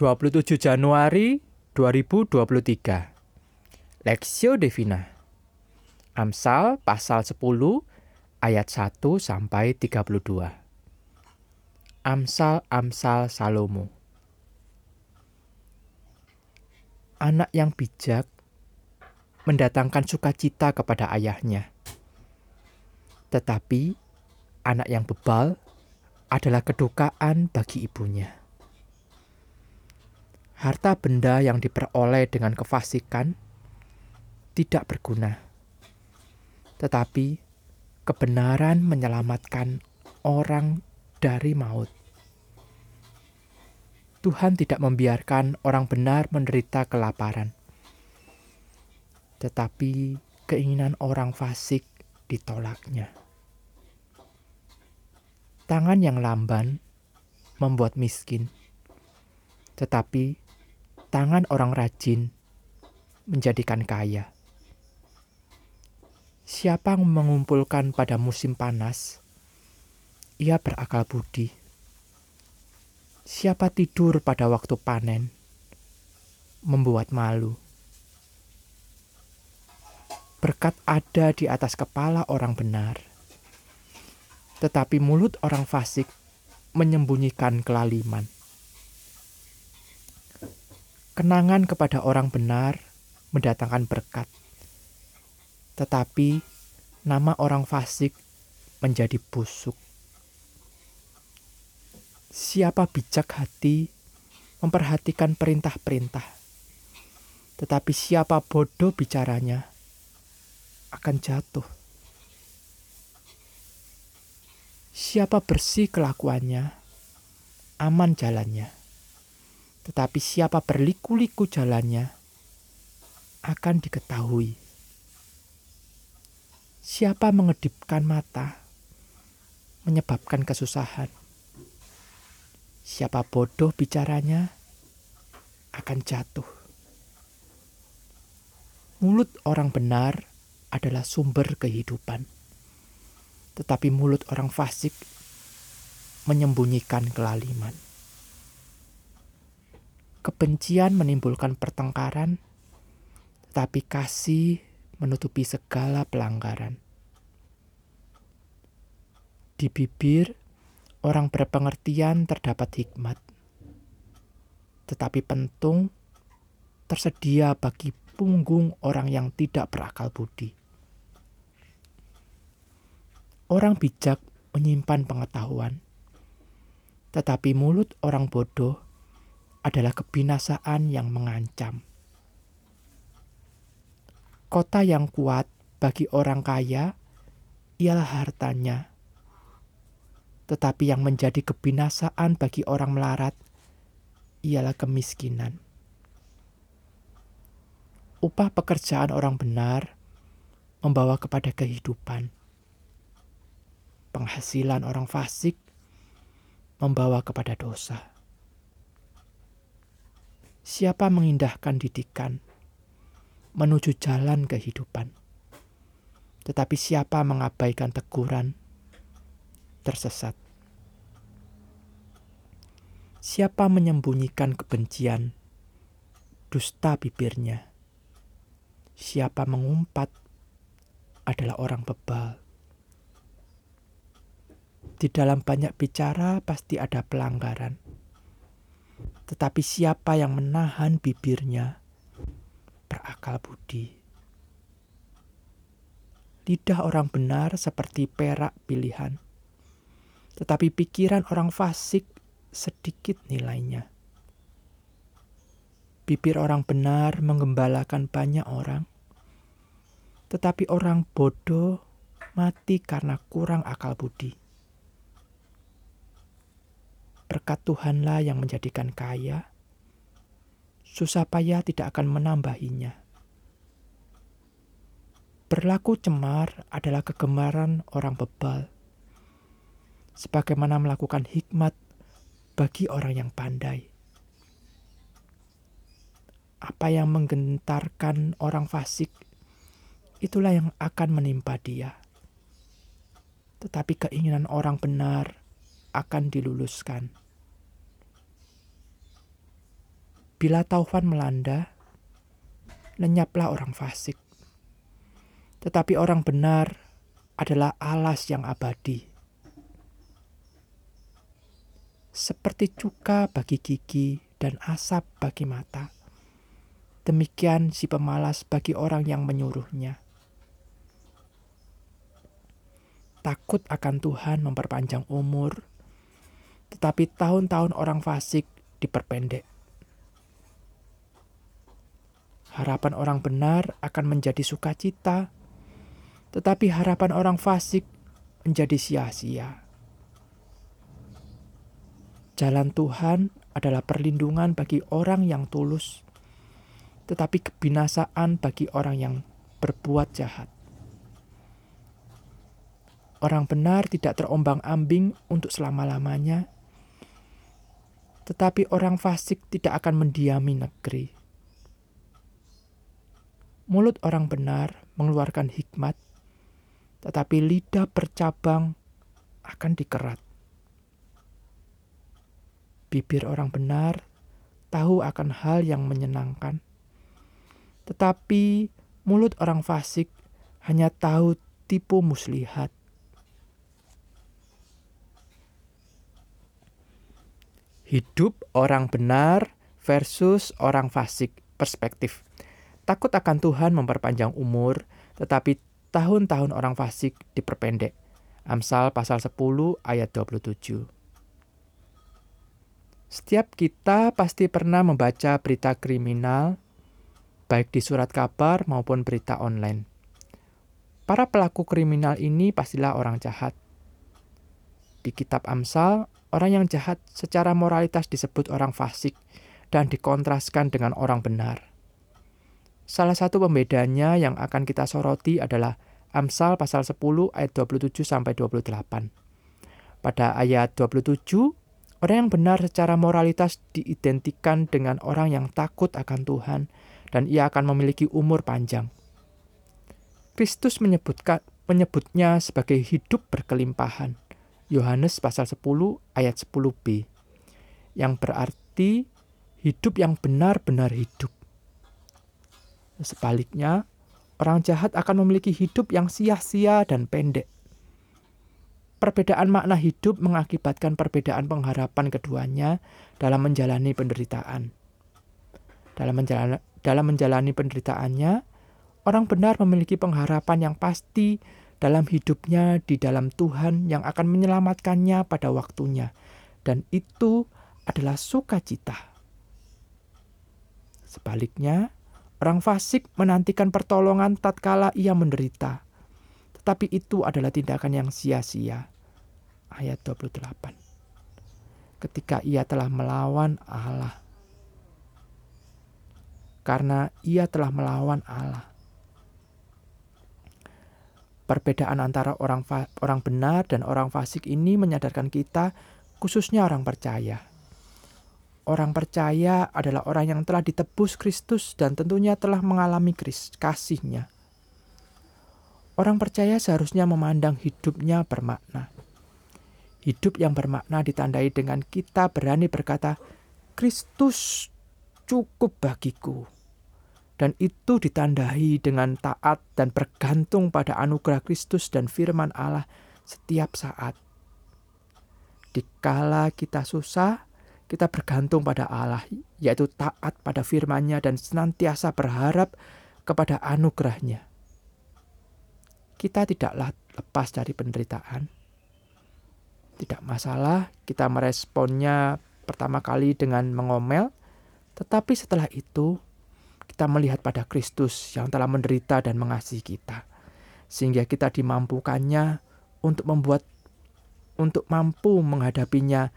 27 Januari 2023 Lexio Divina Amsal pasal 10 ayat 1 sampai 32 Amsal-amsal Salomo Anak yang bijak mendatangkan sukacita kepada ayahnya. Tetapi anak yang bebal adalah kedukaan bagi ibunya. Harta benda yang diperoleh dengan kefasikan tidak berguna, tetapi kebenaran menyelamatkan orang dari maut. Tuhan tidak membiarkan orang benar menderita kelaparan, tetapi keinginan orang fasik ditolaknya. Tangan yang lamban membuat miskin, tetapi tangan orang rajin menjadikan kaya. Siapa yang mengumpulkan pada musim panas, ia berakal budi. Siapa tidur pada waktu panen, membuat malu. Berkat ada di atas kepala orang benar, tetapi mulut orang fasik menyembunyikan kelaliman. Kenangan kepada orang benar mendatangkan berkat, tetapi nama orang fasik menjadi busuk. Siapa bijak hati memperhatikan perintah-perintah, tetapi siapa bodoh bicaranya akan jatuh. Siapa bersih kelakuannya, aman jalannya tetapi siapa berliku-liku jalannya akan diketahui. Siapa mengedipkan mata menyebabkan kesusahan. Siapa bodoh bicaranya akan jatuh. Mulut orang benar adalah sumber kehidupan, tetapi mulut orang fasik menyembunyikan kelaliman. Kebencian menimbulkan pertengkaran, tetapi kasih menutupi segala pelanggaran. Di bibir orang berpengertian terdapat hikmat, tetapi pentung tersedia bagi punggung orang yang tidak berakal budi. Orang bijak menyimpan pengetahuan, tetapi mulut orang bodoh adalah kebinasaan yang mengancam. Kota yang kuat bagi orang kaya ialah hartanya, tetapi yang menjadi kebinasaan bagi orang melarat ialah kemiskinan. Upah pekerjaan orang benar membawa kepada kehidupan. Penghasilan orang fasik membawa kepada dosa. Siapa mengindahkan didikan menuju jalan kehidupan, tetapi siapa mengabaikan teguran tersesat. Siapa menyembunyikan kebencian, dusta bibirnya. Siapa mengumpat adalah orang bebal. Di dalam banyak bicara pasti ada pelanggaran tetapi siapa yang menahan bibirnya berakal budi. Lidah orang benar seperti perak pilihan, tetapi pikiran orang fasik sedikit nilainya. Bibir orang benar menggembalakan banyak orang, tetapi orang bodoh mati karena kurang akal budi. Berkat Tuhanlah yang menjadikan kaya, susah payah tidak akan menambahinya. Berlaku cemar adalah kegemaran orang bebal, sebagaimana melakukan hikmat bagi orang yang pandai. Apa yang menggentarkan orang fasik, itulah yang akan menimpa dia. Tetapi keinginan orang benar akan diluluskan. Bila taufan melanda, lenyaplah orang fasik. Tetapi orang benar adalah alas yang abadi. Seperti cuka bagi gigi dan asap bagi mata. Demikian si pemalas bagi orang yang menyuruhnya. Takut akan Tuhan memperpanjang umur, tetapi tahun-tahun orang fasik diperpendek. Harapan orang benar akan menjadi sukacita, tetapi harapan orang fasik menjadi sia-sia. Jalan Tuhan adalah perlindungan bagi orang yang tulus, tetapi kebinasaan bagi orang yang berbuat jahat. Orang benar tidak terombang-ambing untuk selama-lamanya, tetapi orang fasik tidak akan mendiami negeri. Mulut orang benar mengeluarkan hikmat, tetapi lidah bercabang akan dikerat. Bibir orang benar tahu akan hal yang menyenangkan, tetapi mulut orang fasik hanya tahu tipu muslihat. Hidup orang benar versus orang fasik. Perspektif. Takut akan Tuhan memperpanjang umur, tetapi tahun-tahun orang fasik diperpendek. Amsal pasal 10 ayat 27. Setiap kita pasti pernah membaca berita kriminal, baik di surat kabar maupun berita online. Para pelaku kriminal ini pastilah orang jahat. Di kitab Amsal, Orang yang jahat secara moralitas disebut orang fasik dan dikontraskan dengan orang benar. Salah satu pembedanya yang akan kita soroti adalah Amsal pasal 10 ayat 27 sampai 28. Pada ayat 27, orang yang benar secara moralitas diidentikan dengan orang yang takut akan Tuhan dan ia akan memiliki umur panjang. Kristus menyebutkan menyebutnya sebagai hidup berkelimpahan. Yohanes pasal 10 ayat 10b yang berarti hidup yang benar-benar hidup. Sebaliknya, orang jahat akan memiliki hidup yang sia-sia dan pendek. Perbedaan makna hidup mengakibatkan perbedaan pengharapan keduanya dalam menjalani penderitaan. Dalam menjalani, dalam menjalani penderitaannya, orang benar memiliki pengharapan yang pasti dalam hidupnya di dalam Tuhan yang akan menyelamatkannya pada waktunya. Dan itu adalah sukacita. Sebaliknya, orang fasik menantikan pertolongan tatkala ia menderita. Tetapi itu adalah tindakan yang sia-sia. Ayat 28. Ketika ia telah melawan Allah. Karena ia telah melawan Allah Perbedaan antara orang orang benar dan orang fasik ini menyadarkan kita, khususnya orang percaya. Orang percaya adalah orang yang telah ditebus Kristus dan tentunya telah mengalami kasihnya. Orang percaya seharusnya memandang hidupnya bermakna. Hidup yang bermakna ditandai dengan kita berani berkata, Kristus cukup bagiku dan itu ditandai dengan taat dan bergantung pada anugerah Kristus dan firman Allah setiap saat. Dikala kita susah, kita bergantung pada Allah, yaitu taat pada firman-Nya dan senantiasa berharap kepada anugerahnya. Kita tidaklah lepas dari penderitaan. Tidak masalah kita meresponnya pertama kali dengan mengomel, tetapi setelah itu kita melihat pada Kristus yang telah menderita dan mengasihi kita, sehingga kita dimampukannya untuk membuat untuk mampu menghadapinya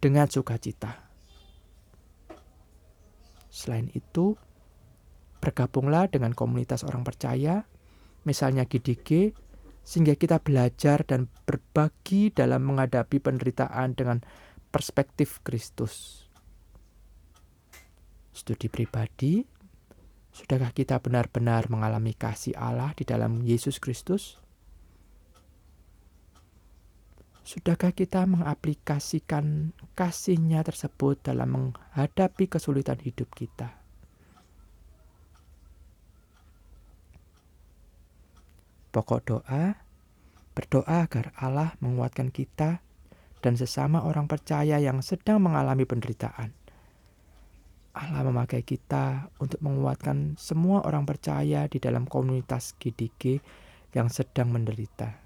dengan sukacita. Selain itu, bergabunglah dengan komunitas orang percaya, misalnya GDG, sehingga kita belajar dan berbagi dalam menghadapi penderitaan dengan perspektif Kristus. Studi pribadi Sudahkah kita benar-benar mengalami kasih Allah di dalam Yesus Kristus? Sudahkah kita mengaplikasikan kasihnya tersebut dalam menghadapi kesulitan hidup kita? Pokok doa, berdoa agar Allah menguatkan kita dan sesama orang percaya yang sedang mengalami penderitaan. Allah memakai kita untuk menguatkan semua orang percaya di dalam komunitas GDG yang sedang menderita.